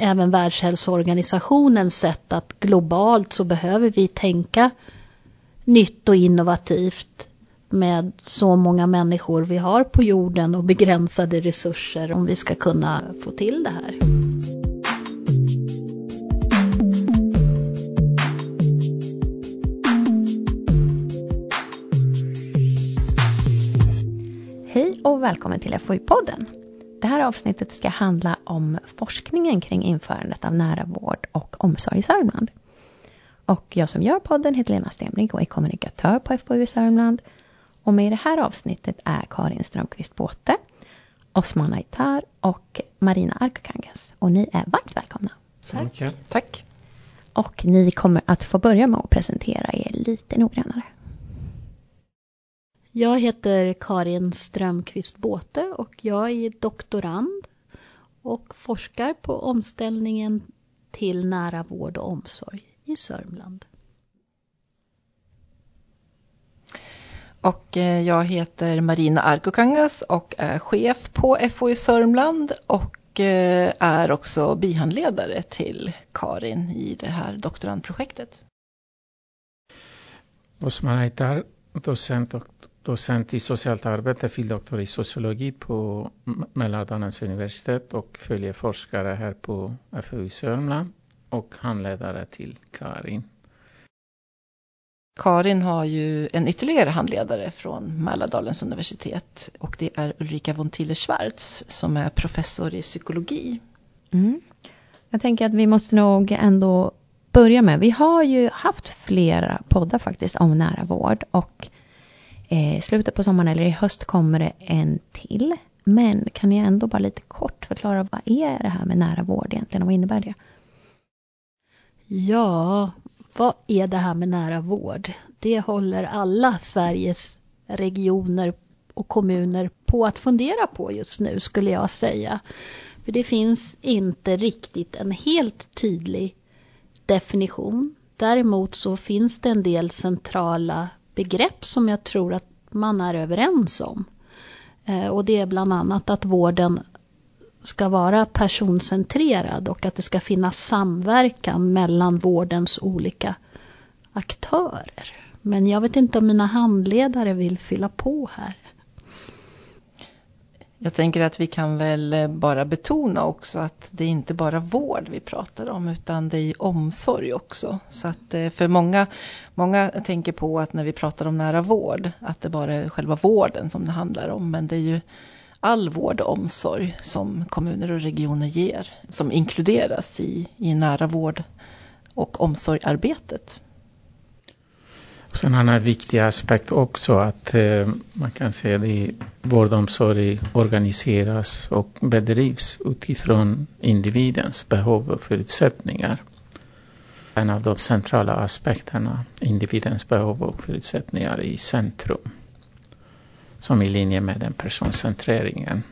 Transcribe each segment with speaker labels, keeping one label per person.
Speaker 1: även Världshälsoorganisationens sätt att globalt så behöver vi tänka nytt och innovativt med så många människor vi har på jorden och begränsade resurser om vi ska kunna få till det här.
Speaker 2: Hej och välkommen till FoU-podden. Det här avsnittet ska handla om forskningen kring införandet av nära vård och omsorg i Sörmland. Och jag som gör podden heter Lena Stenbrink och är kommunikatör på FoU i Sörmland. Och med i det här avsnittet är Karin Strömqvist Båte, Osman Aitar och Marina Arkukangas. Och ni är varmt välkomna.
Speaker 3: Så mycket.
Speaker 2: Tack. Och ni kommer att få börja med att presentera er lite noggrannare.
Speaker 1: Jag heter Karin Strömqvist Båte och jag är doktorand och forskar på omställningen till nära vård och omsorg i Sörmland.
Speaker 4: Och eh, jag heter Marina Arkokangas och är chef på FoU Sörmland och eh, är också bihandledare till Karin i det här doktorandprojektet.
Speaker 3: Osman Aitar, docent och docent i socialt arbete, fildoktor i sociologi på Mälardalens universitet och följeforskare här på FoU Sörmland och handledare till Karin.
Speaker 4: Karin har ju en ytterligare handledare från Mälardalens universitet och det är Ulrika von Tiller Schwarz som är professor i psykologi.
Speaker 2: Mm. Jag tänker att vi måste nog ändå börja med, vi har ju haft flera poddar faktiskt om nära vård och eh, slutet på sommaren eller i höst kommer det en till. Men kan ni ändå bara lite kort förklara vad är det här med nära vård egentligen och vad innebär det?
Speaker 1: Ja, vad är det här med nära vård? Det håller alla Sveriges regioner och kommuner på att fundera på just nu skulle jag säga. För det finns inte riktigt en helt tydlig definition. Däremot så finns det en del centrala begrepp som jag tror att man är överens om. Eh, och det är bland annat att vården ska vara personcentrerad och att det ska finnas samverkan mellan vårdens olika aktörer. Men jag vet inte om mina handledare vill fylla på här.
Speaker 4: Jag tänker att vi kan väl eh, bara betona också att det är inte bara vård vi pratar om utan det är omsorg också. Så att eh, för många, många tänker på att när vi pratar om nära vård att det bara är själva vården som det handlar om. Men det är ju all vård och omsorg som kommuner och regioner ger som inkluderas i, i nära vård och omsorgarbetet.
Speaker 3: Sen en annan viktig aspekt också att eh, man kan säga att vård och omsorg organiseras och bedrivs utifrån individens behov och förutsättningar. En av de centrala aspekterna, individens behov och förutsättningar i centrum. Som i linje med den personcentreringen.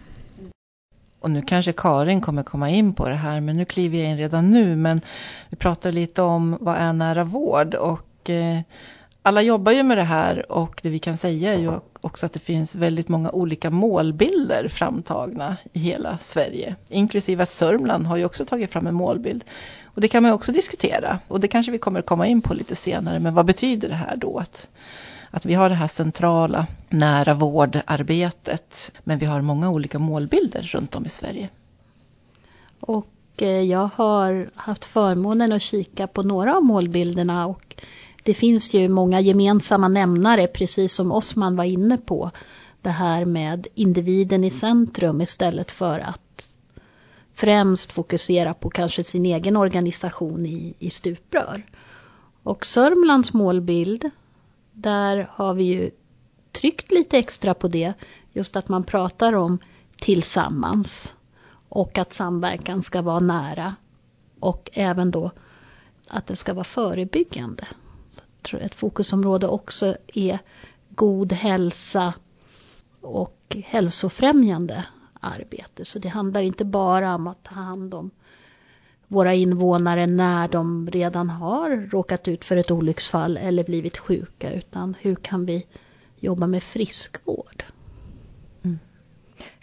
Speaker 4: Och nu kanske Karin kommer komma in på det här, men nu kliver jag in redan nu. Men vi pratar lite om vad är nära vård och eh, alla jobbar ju med det här och det vi kan säga är ju också att det finns väldigt många olika målbilder framtagna i hela Sverige. Inklusive att Sörmland har ju också tagit fram en målbild. Och det kan man också diskutera och det kanske vi kommer komma in på lite senare. Men vad betyder det här då? Att, att vi har det här centrala nära vårdarbetet men vi har många olika målbilder runt om i Sverige.
Speaker 1: Och eh, jag har haft förmånen att kika på några av målbilderna och det finns ju många gemensamma nämnare, precis som Osman var inne på. Det här med individen i centrum istället för att främst fokusera på kanske sin egen organisation i, i stuprör. Och Sörmlands målbild, där har vi ju tryckt lite extra på det. Just att man pratar om tillsammans och att samverkan ska vara nära. Och även då att det ska vara förebyggande ett fokusområde också är god hälsa och hälsofrämjande arbete. Så det handlar inte bara om att ta hand om våra invånare när de redan har råkat ut för ett olycksfall eller blivit sjuka utan hur kan vi jobba med friskvård?
Speaker 2: Mm.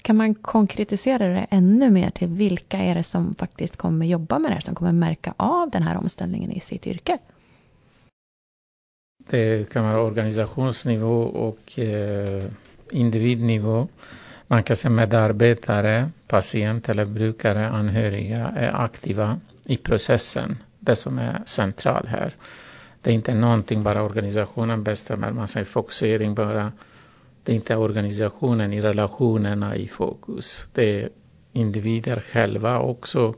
Speaker 2: Kan man konkretisera det ännu mer till vilka är det som faktiskt kommer jobba med det här, som kommer märka av den här omställningen i sitt yrke?
Speaker 3: Det kan vara organisationsnivå och eh, individnivå. Man kan säga medarbetare, patient eller brukare, anhöriga är aktiva i processen. Det som är centralt här. Det är inte någonting bara organisationen bestämmer, man säger fokusering bara. Det är inte organisationen i relationerna i fokus. Det är individer själva också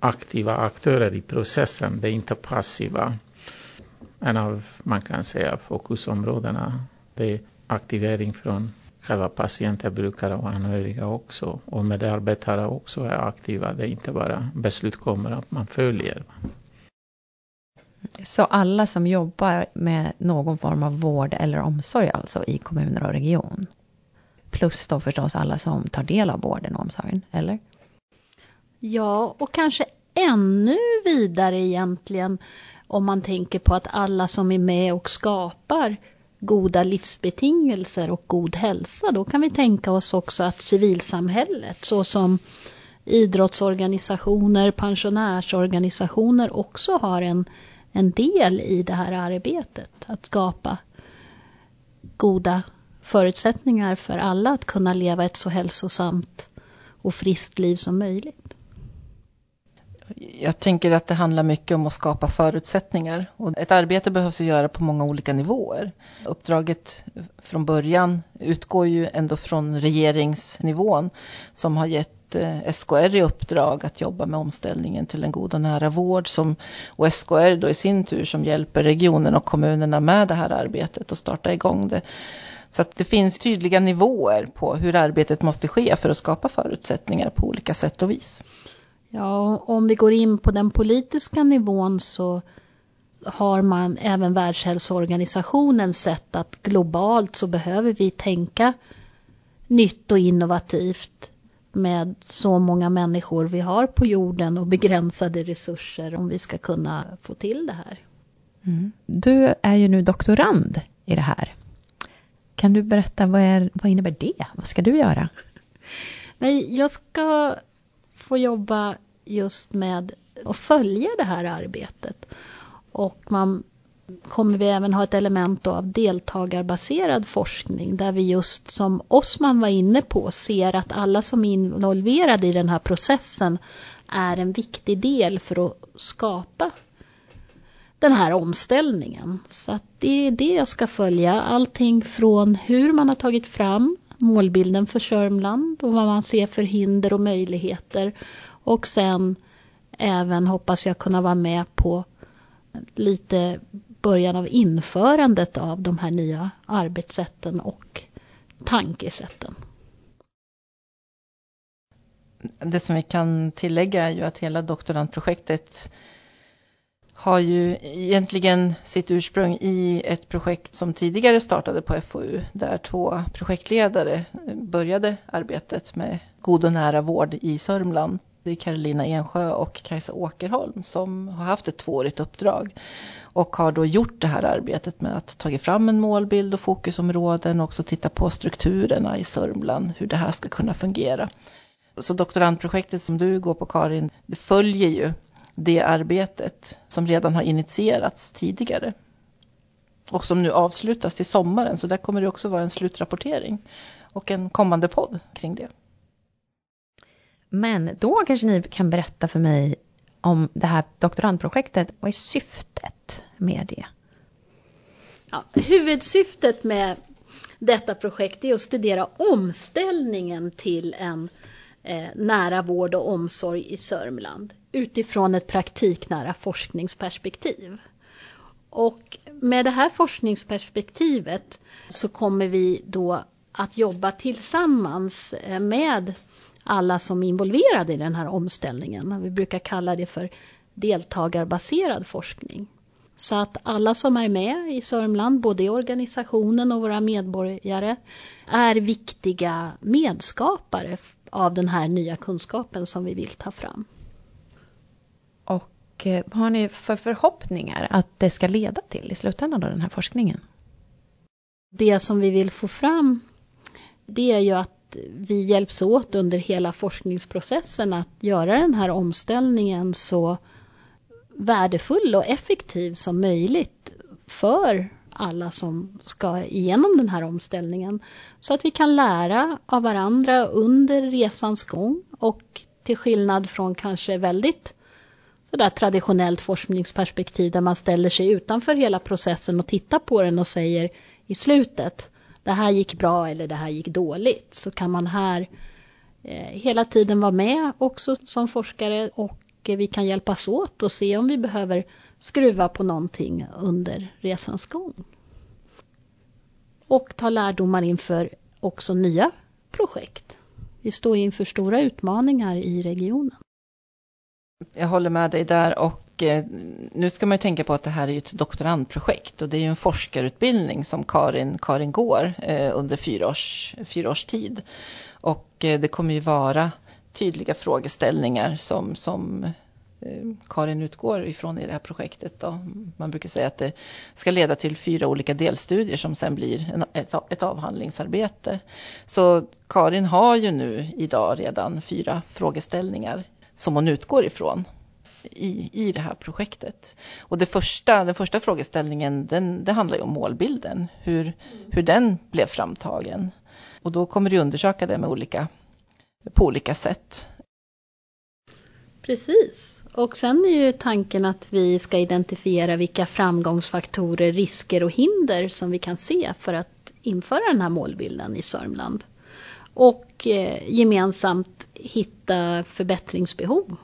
Speaker 3: aktiva aktörer i processen. Det är inte passiva. En av, man kan säga, fokusområdena. Det är aktivering från själva patienter, brukare och anhöriga också. Och medarbetare också är aktiva. Det är inte bara beslut kommer att man följer.
Speaker 2: Så alla som jobbar med någon form av vård eller omsorg alltså i kommuner och region? Plus då förstås alla som tar del av vården och omsorgen, eller?
Speaker 1: Ja, och kanske ännu vidare egentligen om man tänker på att alla som är med och skapar goda livsbetingelser och god hälsa, då kan vi tänka oss också att civilsamhället såsom idrottsorganisationer, pensionärsorganisationer också har en, en del i det här arbetet. Att skapa goda förutsättningar för alla att kunna leva ett så hälsosamt och friskt liv som möjligt.
Speaker 4: Jag tänker att det handlar mycket om att skapa förutsättningar. Och ett arbete behövs att göra på många olika nivåer. Uppdraget från början utgår ju ändå från regeringsnivån som har gett eh, SKR i uppdrag att jobba med omställningen till en god och nära vård. Som, och SKR då i sin tur som hjälper regionen och kommunerna med det här arbetet och starta igång det. Så att det finns tydliga nivåer på hur arbetet måste ske för att skapa förutsättningar på olika sätt och vis.
Speaker 1: Ja, om vi går in på den politiska nivån så har man även Världshälsoorganisationen sett att globalt så behöver vi tänka nytt och innovativt med så många människor vi har på jorden och begränsade resurser om vi ska kunna få till det här.
Speaker 2: Mm. Du är ju nu doktorand i det här. Kan du berätta vad, är, vad innebär det? Vad ska du göra?
Speaker 1: Nej, jag ska få jobba just med att följa det här arbetet. Och man kommer vi även ha ett element av deltagarbaserad forskning där vi just som Osman var inne på ser att alla som är involverade i den här processen är en viktig del för att skapa den här omställningen. Så att det är det jag ska följa. Allting från hur man har tagit fram målbilden för Sörmland och vad man ser för hinder och möjligheter. Och sen även hoppas jag kunna vara med på lite början av införandet av de här nya arbetssätten och tankesätten.
Speaker 4: Det som vi kan tillägga är ju att hela doktorandprojektet har ju egentligen sitt ursprung i ett projekt som tidigare startade på FoU där två projektledare började arbetet med god och nära vård i Sörmland. Det är Carolina Ensjö och Kajsa Åkerholm som har haft ett tvåårigt uppdrag och har då gjort det här arbetet med att tagit fram en målbild och fokusområden och också titta på strukturerna i Sörmland, hur det här ska kunna fungera. Så doktorandprojektet som du går på Karin, det följer ju det arbetet som redan har initierats tidigare. Och som nu avslutas till sommaren, så där kommer det också vara en slutrapportering och en kommande podd kring det.
Speaker 2: Men då kanske ni kan berätta för mig om det här doktorandprojektet. Vad är syftet med det?
Speaker 1: Ja, huvudsyftet med detta projekt är att studera omställningen till en eh, nära vård och omsorg i Sörmland utifrån ett praktiknära forskningsperspektiv. Och med det här forskningsperspektivet så kommer vi då att jobba tillsammans eh, med alla som är involverade i den här omställningen. Vi brukar kalla det för deltagarbaserad forskning. Så att alla som är med i Sörmland, både i organisationen och våra medborgare, är viktiga medskapare av den här nya kunskapen som vi vill ta fram.
Speaker 2: Och vad har ni för förhoppningar att det ska leda till i slutändan av den här forskningen?
Speaker 1: Det som vi vill få fram det är ju att vi hjälps åt under hela forskningsprocessen att göra den här omställningen så värdefull och effektiv som möjligt för alla som ska igenom den här omställningen. Så att vi kan lära av varandra under resans gång och till skillnad från kanske väldigt sådär traditionellt forskningsperspektiv där man ställer sig utanför hela processen och tittar på den och säger i slutet det här gick bra eller det här gick dåligt så kan man här eh, hela tiden vara med också som forskare och vi kan hjälpas åt och se om vi behöver skruva på någonting under resans gång. Och ta lärdomar inför också nya projekt. Vi står inför stora utmaningar i regionen.
Speaker 4: Jag håller med dig där och eh, nu ska man ju tänka på att det här är ett doktorandprojekt och det är ju en forskarutbildning som Karin, Karin går eh, under fyra års, fyra års tid. Och eh, det kommer ju vara tydliga frågeställningar som, som Karin utgår ifrån i det här projektet. Då. Man brukar säga att det ska leda till fyra olika delstudier som sen blir en, ett, ett avhandlingsarbete. Så Karin har ju nu idag redan fyra frågeställningar som hon utgår ifrån i, i det här projektet. Och det första, den första frågeställningen den, det handlar ju om målbilden, hur, hur den blev framtagen. Och då kommer du undersöka det med olika, på olika sätt.
Speaker 1: Precis. Och sen är ju tanken att vi ska identifiera vilka framgångsfaktorer, risker och hinder som vi kan se för att införa den här målbilden i Sörmland och eh, gemensamt hitta förbättringsbehov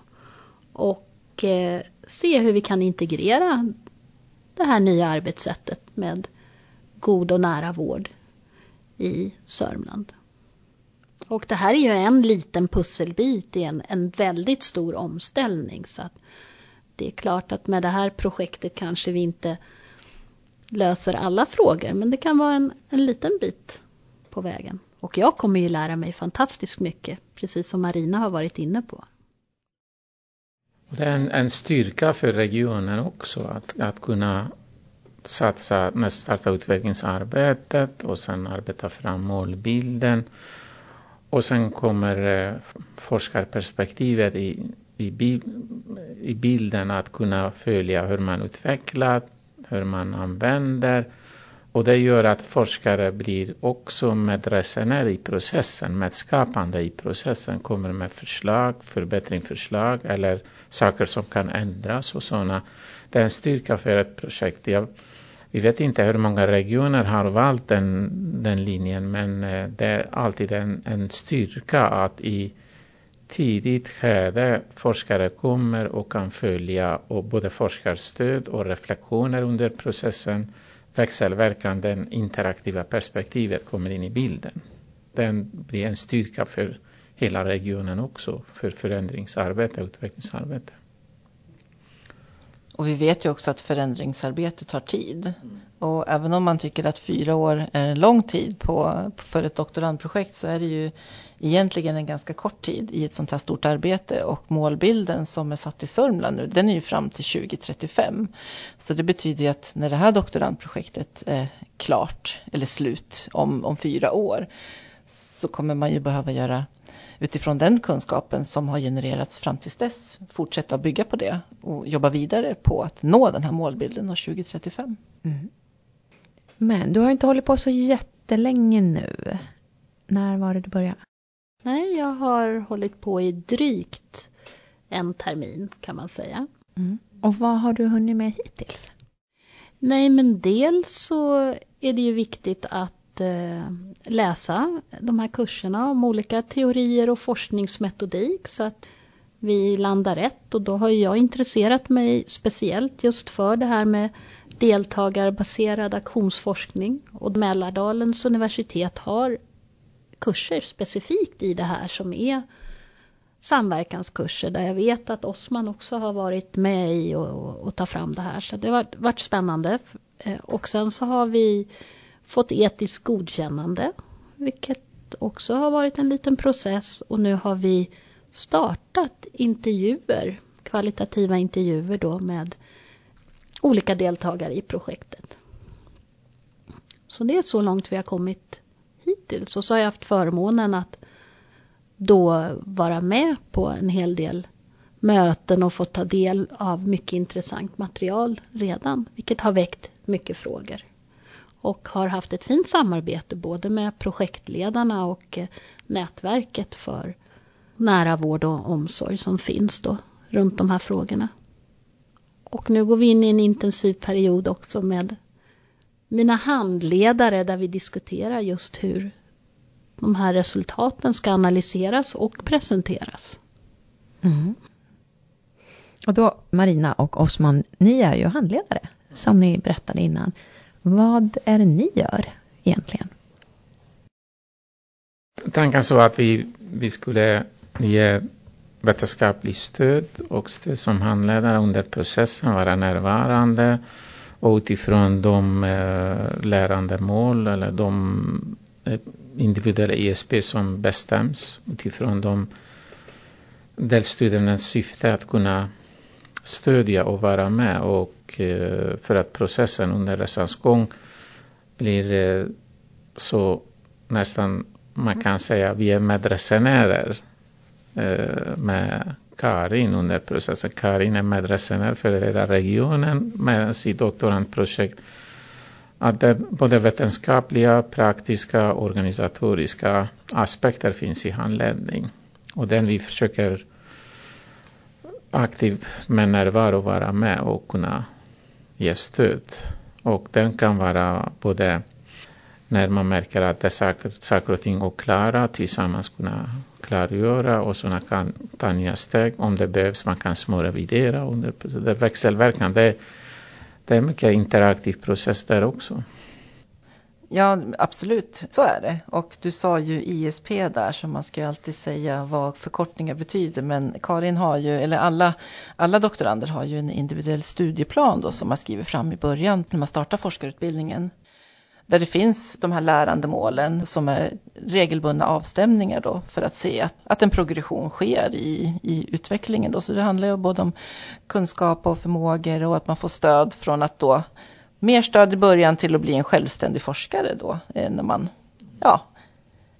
Speaker 1: och eh, se hur vi kan integrera det här nya arbetssättet med god och nära vård i Sörmland. Och det här är ju en liten pusselbit i en, en väldigt stor omställning. Så att det är klart att med det här projektet kanske vi inte löser alla frågor, men det kan vara en, en liten bit på vägen. Och jag kommer ju lära mig fantastiskt mycket, precis som Marina har varit inne på.
Speaker 3: Det är en, en styrka för regionen också att, att kunna satsa med starta utvecklingsarbetet och sen arbeta fram målbilden. Och sen kommer eh, forskarperspektivet i, i, i bilden att kunna följa hur man utvecklar, hur man använder och det gör att forskare blir också medresenärer i processen, medskapande i processen, kommer med förslag, förbättringsförslag eller saker som kan ändras och sådana. Det är en styrka för ett projekt. Jag, vi vet inte hur många regioner har valt den, den linjen men eh, det är alltid en, en styrka att i tidigt skede forskare kommer och kan följa och både forskarstöd och reflektioner under processen växelverkan, det interaktiva perspektivet kommer in i bilden. Den blir en styrka för hela regionen också, för förändringsarbete och utvecklingsarbete.
Speaker 4: Och vi vet ju också att förändringsarbete tar tid. Mm. Och även om man tycker att fyra år är en lång tid på, för ett doktorandprojekt så är det ju egentligen en ganska kort tid i ett sånt här stort arbete. Och målbilden som är satt i Sörmland nu, den är ju fram till 2035. Så det betyder ju att när det här doktorandprojektet är klart, eller slut, om, om fyra år, så kommer man ju behöva göra utifrån den kunskapen som har genererats fram till dess fortsätta att bygga på det och jobba vidare på att nå den här målbilden av 2035. Mm.
Speaker 2: Men du har inte hållit på så jättelänge nu. När var det du började?
Speaker 1: Nej, jag har hållit på i drygt en termin kan man säga.
Speaker 2: Mm. Och vad har du hunnit med hittills?
Speaker 1: Nej, men dels så är det ju viktigt att Eh, läsa de här kurserna om olika teorier och forskningsmetodik så att vi landar rätt och då har jag intresserat mig speciellt just för det här med deltagarbaserad aktionsforskning och Mälardalens universitet har kurser specifikt i det här som är samverkanskurser där jag vet att Osman också har varit med i och, och, och ta fram det här. Så det har varit spännande. Eh, och sen så har vi fått etiskt godkännande, vilket också har varit en liten process och nu har vi startat intervjuer, kvalitativa intervjuer då med olika deltagare i projektet. Så det är så långt vi har kommit hittills och så har jag haft förmånen att då vara med på en hel del möten och fått ta del av mycket intressant material redan, vilket har väckt mycket frågor. Och har haft ett fint samarbete både med projektledarna och eh, nätverket för nära vård och omsorg som finns då runt de här frågorna. Och nu går vi in i en intensiv period också med mina handledare där vi diskuterar just hur de här resultaten ska analyseras och presenteras.
Speaker 2: Mm. Och då Marina och Osman, ni är ju handledare som ni berättade innan. Vad är det ni gör egentligen?
Speaker 3: Tanken så att vi, vi skulle ge vetenskapligt stöd och stöd som handledare under processen, vara närvarande och utifrån de eh, lärandemål eller de eh, individuella ISP som bestäms utifrån de delstudiernas syfte att kunna stödja och vara med och eh, för att processen under resans gång blir eh, så nästan man kan säga vi är medresenärer eh, med Karin under processen. Karin är medresenär för hela regionen med sitt doktorandprojekt. Att det, både vetenskapliga, praktiska, och organisatoriska aspekter finns i handledning. Och den vi försöker aktiv med närvaro vara med och kunna ge stöd. Och den kan vara både när man märker att det saker, saker och ting är oklara tillsammans kunna klargöra och sådana kan ta nya steg om det behövs. Man kan smårevidera under det växelverkan. Det, det är en mycket interaktiv process där också.
Speaker 4: Ja, absolut, så är det. Och du sa ju ISP där, så man ska ju alltid säga vad förkortningar betyder. Men Karin har ju, eller alla, alla doktorander har ju en individuell studieplan då som man skriver fram i början när man startar forskarutbildningen. Där det finns de här lärandemålen som är regelbundna avstämningar då för att se att, att en progression sker i, i utvecklingen. Då. Så det handlar ju både om kunskap och förmågor och att man får stöd från att då mer stöd i början till att bli en självständig forskare då, eh, när man ja,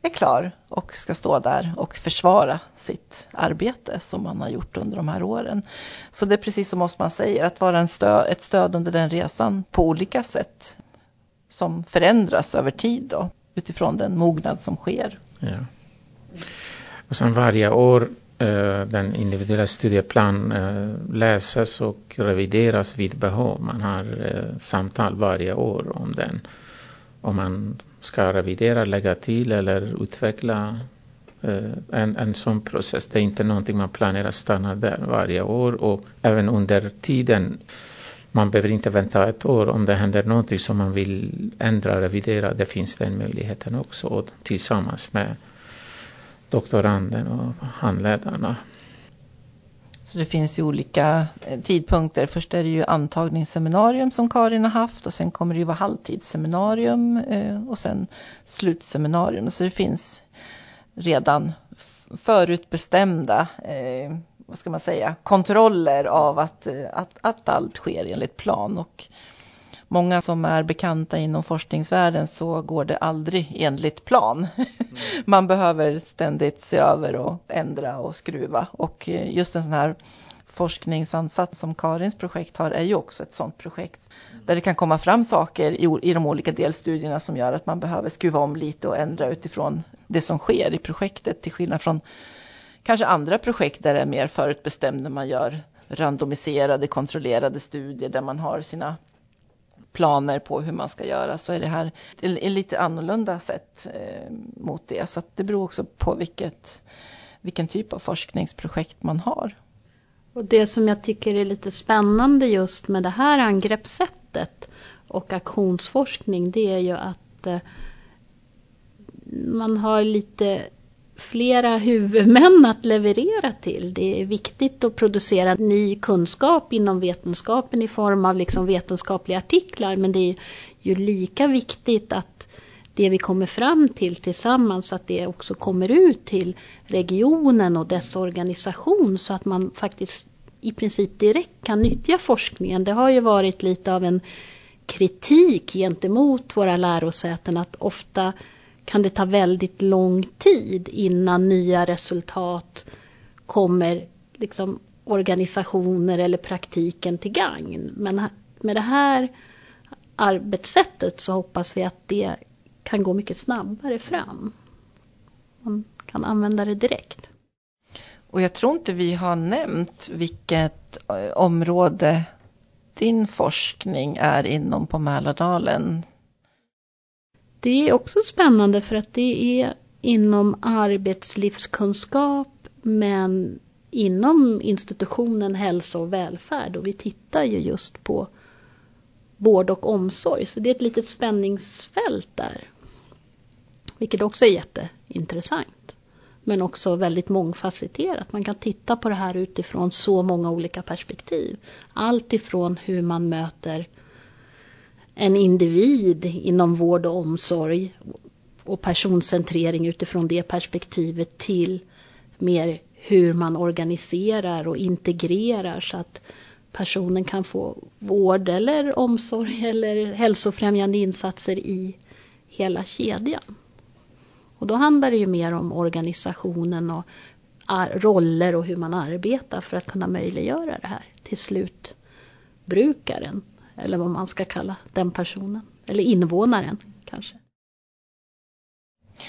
Speaker 4: är klar och ska stå där och försvara sitt arbete som man har gjort under de här åren. Så det är precis som Osman säger, att vara en ett stöd under den resan på olika sätt som förändras över tid då, utifrån den mognad som sker.
Speaker 3: Ja. Och sen varje år Eh, den individuella studieplanen eh, läses och revideras vid behov. Man har eh, samtal varje år om den. Om man ska revidera, lägga till eller utveckla en, en sån process. Det är inte någonting man planerar stanna där varje år och även under tiden. Man behöver inte vänta ett år om det händer någonting som man vill ändra, revidera. Det finns den möjligheten också och tillsammans med doktoranden och handledarna.
Speaker 4: Så det finns ju olika eh, tidpunkter. Först är det ju antagningsseminarium som Karin har haft och sen kommer det ju vara halvtidsseminarium eh, och sen slutseminarium. Så det finns redan förutbestämda eh, vad ska man säga, kontroller av att, att, att allt sker enligt plan. Och många som är bekanta inom forskningsvärlden så går det aldrig enligt plan. Mm. Man behöver ständigt se över och ändra och skruva och eh, just en sån här forskningsansats som Karins projekt har är ju också ett sådant projekt mm. där det kan komma fram saker i, i de olika delstudierna som gör att man behöver skruva om lite och ändra utifrån det som sker i projektet till skillnad från kanske andra projekt där det är mer förutbestämt när man gör randomiserade kontrollerade studier där man har sina planer på hur man ska göra så är det här ett lite annorlunda sätt eh, mot det. Så det beror också på vilket, vilken typ av forskningsprojekt man har.
Speaker 1: Och det som jag tycker är lite spännande just med det här angreppssättet och aktionsforskning det är ju att eh, man har lite flera huvudmän att leverera till. Det är viktigt att producera ny kunskap inom vetenskapen i form av liksom vetenskapliga artiklar men det är ju lika viktigt att det vi kommer fram till tillsammans att det också kommer ut till regionen och dess organisation så att man faktiskt i princip direkt kan nyttja forskningen. Det har ju varit lite av en kritik gentemot våra lärosäten att ofta kan det ta väldigt lång tid innan nya resultat kommer liksom organisationer eller praktiken till gagn. Men med det här arbetssättet så hoppas vi att det kan gå mycket snabbare fram. Man kan använda det direkt.
Speaker 4: Och jag tror inte vi har nämnt vilket eh, område din forskning är inom på Mälardalen.
Speaker 1: Det är också spännande för att det är inom arbetslivskunskap men inom institutionen hälsa och välfärd och vi tittar ju just på vård och omsorg så det är ett litet spänningsfält där. Vilket också är jätteintressant. Men också väldigt mångfacetterat. Man kan titta på det här utifrån så många olika perspektiv. Allt ifrån hur man möter en individ inom vård och omsorg och personcentrering utifrån det perspektivet till mer hur man organiserar och integrerar så att personen kan få vård eller omsorg eller hälsofrämjande insatser i hela kedjan. Och då handlar det ju mer om organisationen och roller och hur man arbetar för att kunna möjliggöra det här till slutbrukaren. Eller vad man ska kalla den personen. Eller invånaren kanske.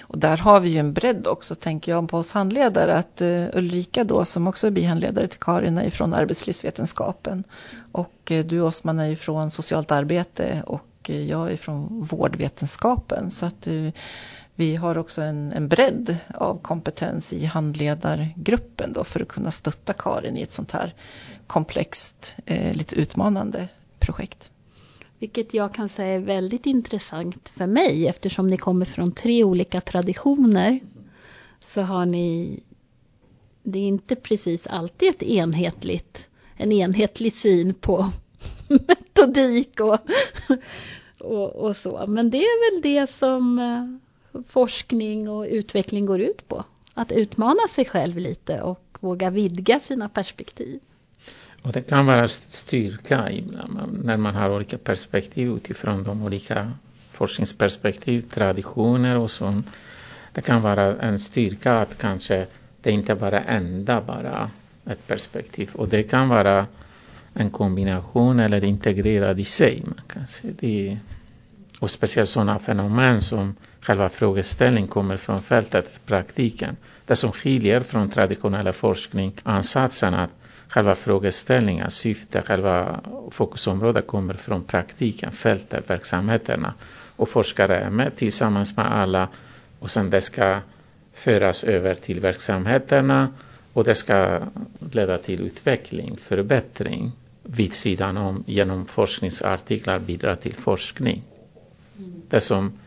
Speaker 4: Och där har vi ju en bredd också, tänker jag, på oss handledare. Att eh, Ulrika då, som också är bihandledare till Karin, är från arbetslivsvetenskapen. Och eh, du Osman är från socialt arbete och eh, jag är från vårdvetenskapen. Så att vi har också en, en bredd av kompetens i handledargruppen då för att kunna stötta Karin i ett sånt här komplext, lite utmanande projekt.
Speaker 1: Vilket jag kan säga är väldigt intressant för mig eftersom ni kommer från tre olika traditioner. Så har ni, det är inte precis alltid ett enhetligt, en enhetlig syn på metodik och, och, och så. Men det är väl det som eh, forskning och utveckling går ut på. Att utmana sig själv lite och våga vidga sina perspektiv.
Speaker 3: Och det kan vara styrka ibland när man har olika perspektiv utifrån de olika forskningsperspektiv, traditioner och så. Det kan vara en styrka att kanske det inte bara enda bara ett perspektiv. Och det kan vara en kombination eller integrerad i sig. Man kan se Det, och speciellt sådana fenomen som själva frågeställningen kommer från fältet, praktiken. Det som skiljer från traditionella forskning, ansatsen att själva frågeställningen, syftet, själva fokusområdet kommer från praktiken, fältet, verksamheterna. Och forskare är med tillsammans med alla och sen det ska föras över till verksamheterna och det ska leda till utveckling, förbättring vid sidan om genom forskningsartiklar bidra till forskning. Det som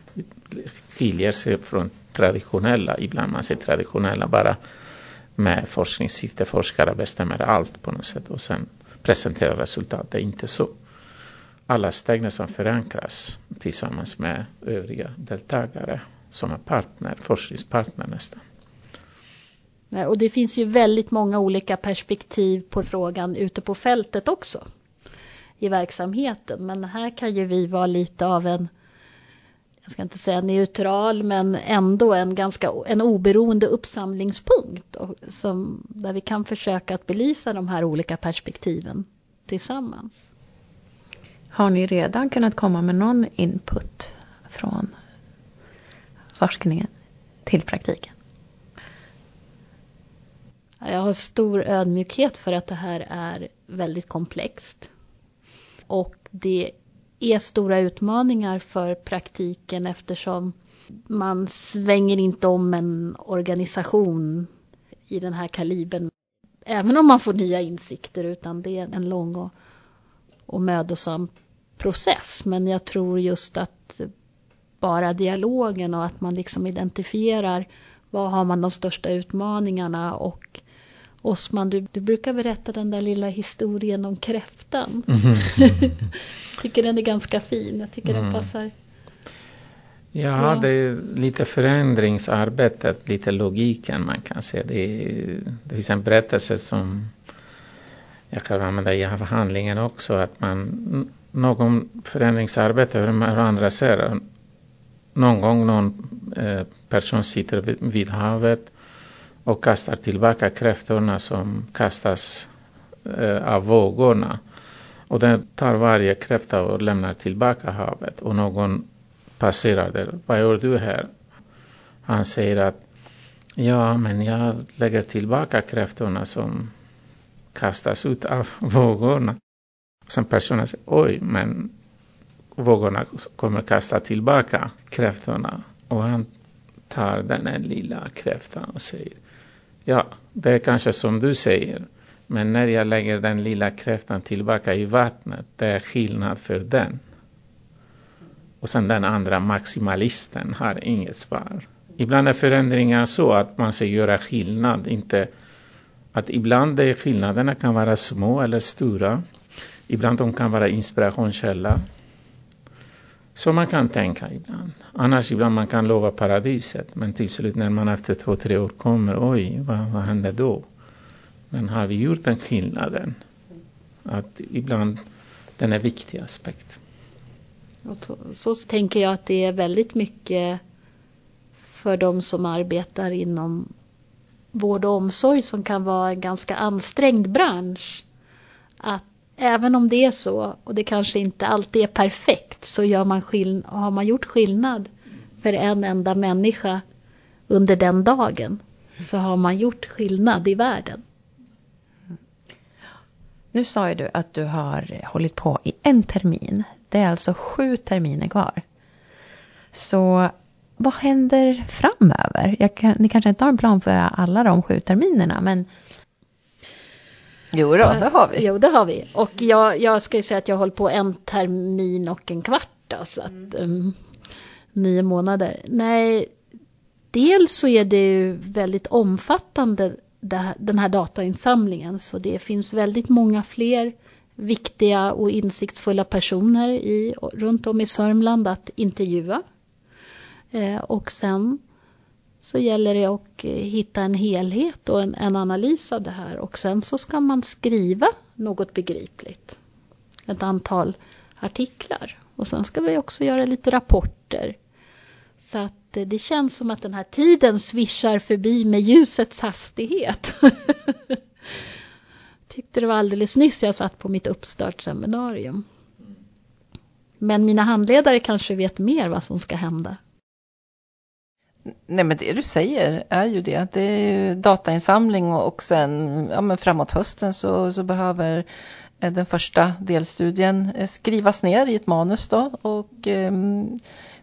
Speaker 3: skiljer sig från traditionella, ibland man säger traditionella bara med forskningssyfte. Forskare bestämmer allt på något sätt och sen presenterar resultat. Det är inte så. Alla steg nästan förankras tillsammans med övriga deltagare som är partner, forskningspartner nästan.
Speaker 1: Och det finns ju väldigt många olika perspektiv på frågan ute på fältet också i verksamheten. Men här kan ju vi vara lite av en jag ska inte säga neutral, men ändå en ganska en oberoende uppsamlingspunkt och, som, där vi kan försöka att belysa de här olika perspektiven tillsammans.
Speaker 2: Har ni redan kunnat komma med någon input från forskningen till praktiken?
Speaker 1: Jag har stor ödmjukhet för att det här är väldigt komplext. Och det är stora utmaningar för praktiken eftersom man svänger inte om en organisation i den här kalibern. Även om man får nya insikter utan det är en lång och, och mödosam process. Men jag tror just att bara dialogen och att man liksom identifierar vad har man de största utmaningarna och Osman, du, du brukar berätta den där lilla historien om kräftan. Mm. tycker den är ganska fin. Jag tycker mm. den passar.
Speaker 3: Ja, det är lite förändringsarbetet, lite logiken man kan säga. Det, är, det finns en berättelse som jag kan använda i avhandlingen också. Att man, någon förändringsarbete, hur andra ser någon gång någon eh, person sitter vid, vid havet och kastar tillbaka kräftorna som kastas eh, av vågorna. Och den tar varje kräfta och lämnar tillbaka havet. Och någon passerar där. Vad gör du här? Han säger att ja, men jag lägger tillbaka kräftorna som kastas ut av vågorna. Sen personen säger oj, men vågorna kommer kasta tillbaka kräftorna. Och han tar den lilla kräftan och säger ja, det är kanske som du säger. Men när jag lägger den lilla kräftan tillbaka i vattnet, det är skillnad för den. Och sen den andra maximalisten har inget svar. Ibland är förändringar så att man ska göra skillnad, inte att ibland är skillnaderna kan vara små eller stora. Ibland de kan vara inspirationskälla. Så man kan tänka ibland. Annars ibland man kan lova paradiset. Men till slut när man efter två, tre år kommer, oj, vad, vad händer då? Men har vi gjort den skillnaden? Att ibland den är viktig aspekt.
Speaker 1: Och så, så tänker jag att det är väldigt mycket för de som arbetar inom vård och omsorg som kan vara en ganska ansträngd bransch. Att även om det är så och det kanske inte alltid är perfekt så gör man skill- har man gjort skillnad för en enda människa under den dagen så har man gjort skillnad i världen.
Speaker 2: Nu sa ju du att du har hållit på i en termin. Det är alltså sju terminer kvar. Så vad händer framöver? Kan, ni kanske inte har en plan för alla de sju terminerna, men
Speaker 4: Jo då, det har vi.
Speaker 1: Jo, det har vi. Och jag, jag ska ju säga att jag håller på en termin och en kvart. Då, så att, um, nio månader. Nej, dels så är det ju väldigt omfattande den här datainsamlingen. Så det finns väldigt många fler viktiga och insiktsfulla personer i, runt om i Sörmland att intervjua. Eh, och sen så gäller det att eh, hitta en helhet och en, en, analys av det här och sen så ska man skriva något begripligt. Ett antal artiklar och sen ska vi också göra lite rapporter. Så att eh, det känns som att den här tiden svischar förbi med ljusets hastighet. Tyckte det var alldeles nyss jag satt på mitt uppstartsseminarium. Men mina handledare kanske vet mer vad som ska hända.
Speaker 4: Nej men det du säger är ju det. Det är datainsamling och sen ja, men framåt hösten så, så behöver eh, den första delstudien eh, skrivas ner i ett manus då och eh,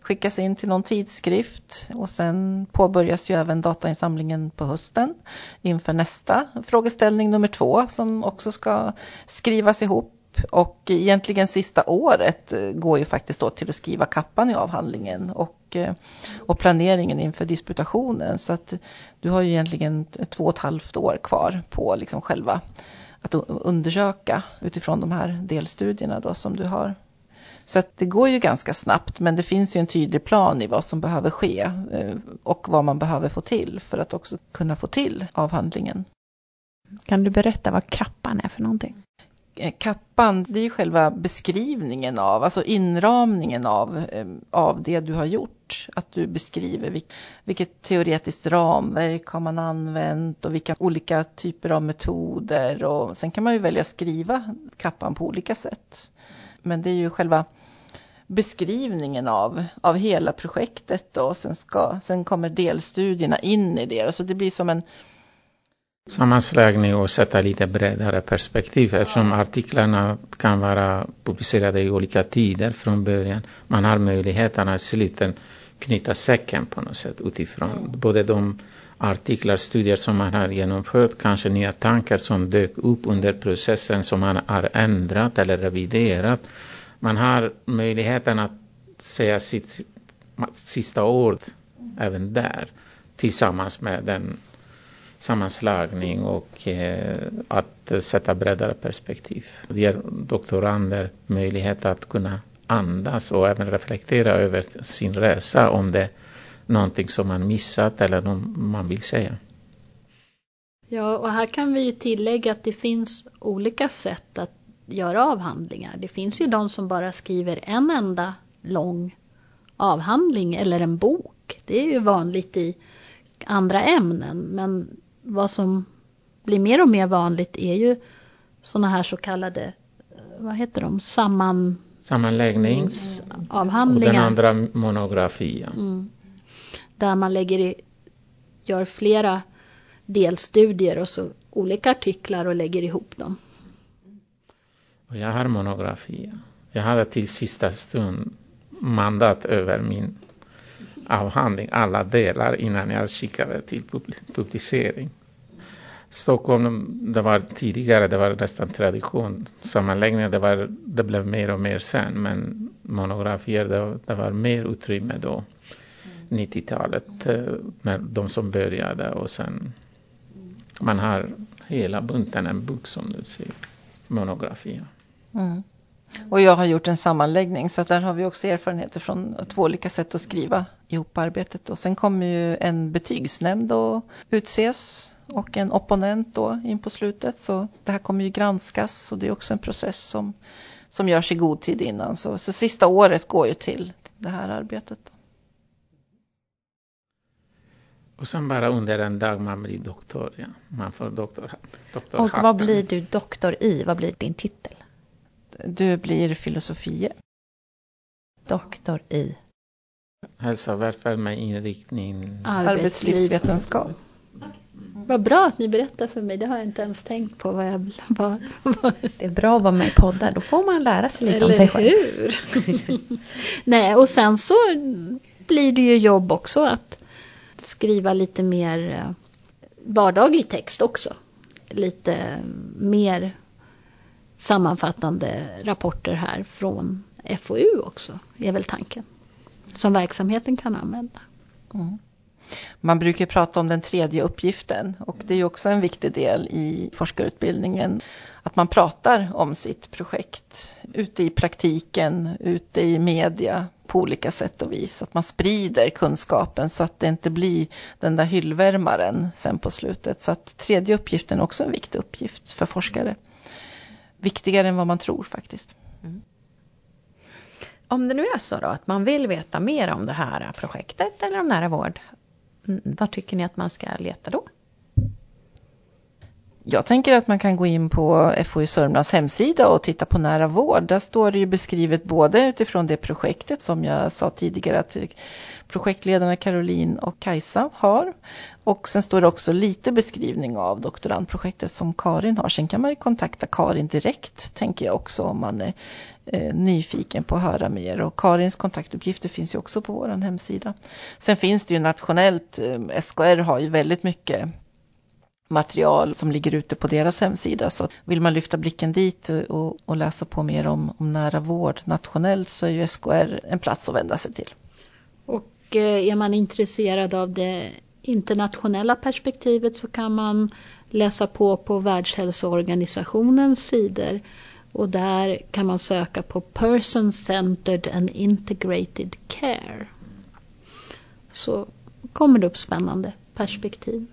Speaker 4: skickas in till någon tidskrift och sen påbörjas ju även datainsamlingen på hösten inför nästa frågeställning nummer två som också ska skrivas ihop och egentligen sista året eh, går ju faktiskt då till att skriva kappan i avhandlingen och, eh, och planeringen inför disputationen. Så att du har ju egentligen två och ett halvt år kvar på liksom själva att undersöka utifrån de här delstudierna då som du har. Så att det går ju ganska snabbt men det finns ju en tydlig plan i vad som behöver ske eh, och vad man behöver få till för att också kunna få till avhandlingen.
Speaker 2: Kan du berätta vad kappan är för någonting?
Speaker 4: Eh, kappan, det är ju själva beskrivningen av, alltså inramningen av, eh, av det du har gjort. Att du beskriver vilket teoretiskt ramverk har man använt och vilka olika typer av metoder. Och sen kan man ju välja att skriva kappan på olika sätt. Men det är ju själva beskrivningen av, av hela projektet då. Och sen, ska, sen kommer delstudierna in i det. Alltså det blir som en
Speaker 3: sammanslagning och sätta lite bredare perspektiv eftersom artiklarna kan vara publicerade i olika tider från början. Man har möjligheten att sluten knyta säcken på något sätt utifrån både de artiklar, studier som man har genomfört, kanske nya tankar som dök upp under processen som man har ändrat eller reviderat. Man har möjligheten att säga sitt sista ord även där tillsammans med den sammanslagning och eh, att sätta bredare perspektiv. Det ger doktorander möjlighet att kunna andas och även reflektera över sin resa om det är någonting som man missat eller om man vill säga.
Speaker 1: Ja, och här kan vi ju tillägga att det finns olika sätt att göra avhandlingar. Det finns ju de som bara skriver en enda lång avhandling eller en bok. Det är ju vanligt i andra ämnen men vad som blir mer och mer vanligt är ju sådana här så kallade, vad heter de, samman
Speaker 3: sammanläggningsavhandlingar. Och den andra monografia. Mm.
Speaker 1: Där man lägger i, gör flera delstudier och så olika artiklar och lägger ihop dem.
Speaker 3: Och jag har monografia. Jag hade till sista stund mandat över min avhandling, alla delar innan jag skickade till publicering. Stockholm, det var tidigare, det var nästan tradition. Sammanläggningar, det, var, det blev mer och mer sen. Men monografier, det, det var mer utrymme då. 90-talet, eh, när de som började och sen man har hela bunten en bok som du ser, monografier. Mm.
Speaker 4: Och jag har gjort en sammanläggning så att där har vi också erfarenheter från två olika sätt att skriva ihop arbetet. Och sen kommer ju en betygsnämnd att utses och en opponent då in på slutet. Så det här kommer ju granskas och det är också en process som, som görs i god tid innan. Så, så sista året går ju till det här arbetet.
Speaker 3: Och sen bara under en dag man blir doktor. Ja. Man får doktor, doktor
Speaker 2: Och vad blir du doktor i? Vad blir din titel?
Speaker 4: Du blir filosofie.
Speaker 2: Doktor i?
Speaker 3: Hälsa, välfärd med inriktning
Speaker 4: arbetslivsvetenskap.
Speaker 1: Vad bra att ni berättar för mig. Det har jag inte ens tänkt på. Vad jag, vad,
Speaker 2: vad. Det är bra att vara med i poddar. Då får man lära sig lite Eller om sig själv.
Speaker 1: hur? Nej, och sen så blir det ju jobb också att skriva lite mer eh, vardaglig text också. Lite mer sammanfattande rapporter här från FoU också, är väl tanken. Som verksamheten kan använda. Mm.
Speaker 4: Man brukar prata om den tredje uppgiften och det är också en viktig del i forskarutbildningen. Att man pratar om sitt projekt ute i praktiken, ute i media på olika sätt och vis. Att man sprider kunskapen så att det inte blir den där hyllvärmaren sen på slutet. Så att tredje uppgiften är också en viktig uppgift för forskare viktigare än vad man tror faktiskt. Mm.
Speaker 2: Om det nu är så då att man vill veta mer om det här projektet eller om nära vård, mm, vad tycker ni att man ska leta då?
Speaker 4: Jag tänker att man kan gå in på FoI Sörmlands hemsida och titta på nära vård. Där står det ju beskrivet både utifrån det projektet som jag sa tidigare att projektledarna Caroline och Kajsa har. Och sen står det också lite beskrivning av doktorandprojektet som Karin har. Sen kan man ju kontakta Karin direkt tänker jag också om man är eh, nyfiken på att höra mer. Och Karins kontaktuppgifter finns ju också på vår hemsida. Sen finns det ju nationellt, eh, SKR har ju väldigt mycket material som ligger ute på deras hemsida. Så vill man lyfta blicken dit och, och läsa på mer om, om nära vård nationellt så är ju SKR en plats att vända sig till.
Speaker 1: Och eh, är man intresserad av det internationella perspektivet så kan man läsa på på Världshälsoorganisationens sidor. Och där kan man söka på Person Centered and Integrated Care. Så kommer det upp spännande perspektiv.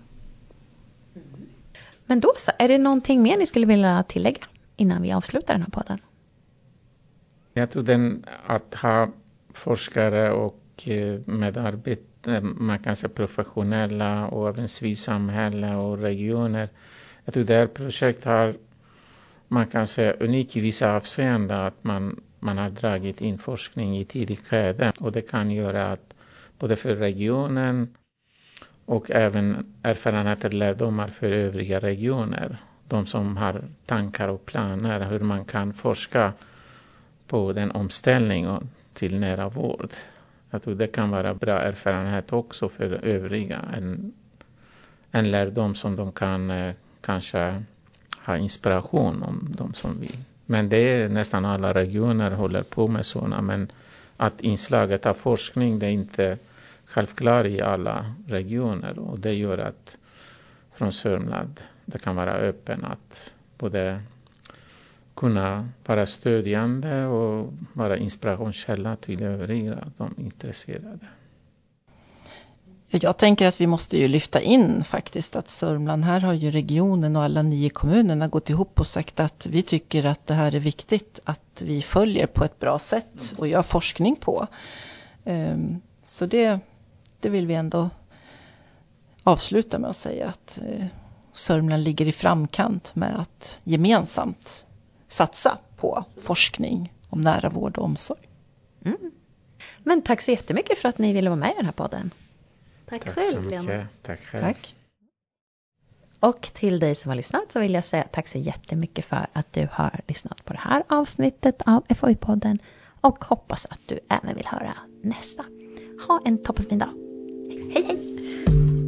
Speaker 2: Men då så, är det någonting mer ni skulle vilja tillägga innan vi avslutar den här podden?
Speaker 3: Jag tror den att ha forskare och eh, medarbetare, eh, man kan säga professionella och även civilsamhälle och regioner. Jag tror det här projektet har, man kan säga unik i vissa avseenden att man, man har dragit in forskning i tidigt skede och det kan göra att både för regionen och även erfarenheter och lärdomar för övriga regioner. De som har tankar och planer hur man kan forska på den omställningen till nära vård. Jag tror det kan vara bra erfarenhet också för övriga. En, en lärdom som de kan eh, kanske ha inspiration om de som vill. Men det är nästan alla regioner håller på med sådana. Men att inslaget av forskning det är inte självklar i alla regioner och det gör att från Sörmland det kan vara öppen att både kunna vara stödjande och vara inspirationskälla till övriga de intresserade.
Speaker 4: Jag tänker att vi måste ju lyfta in faktiskt att Sörmland, här har ju regionen och alla nio kommunerna gått ihop och sagt att vi tycker att det här är viktigt att vi följer på ett bra sätt och gör forskning på. Ehm, så det, det vill vi ändå avsluta med att säga att eh, Sörmland ligger i framkant med att gemensamt satsa på forskning om nära vård och omsorg.
Speaker 2: Mm. Men tack så jättemycket för att ni ville vara med i den här podden.
Speaker 1: Tack,
Speaker 3: Tack
Speaker 1: själv
Speaker 3: så mycket.
Speaker 1: Lena.
Speaker 3: Tack själv.
Speaker 4: Tack.
Speaker 2: Och till dig som har lyssnat så vill jag säga tack så jättemycket för att du har lyssnat på det här avsnittet av FoI-podden och hoppas att du även vill höra nästa. Ha en toppenfin dag! you.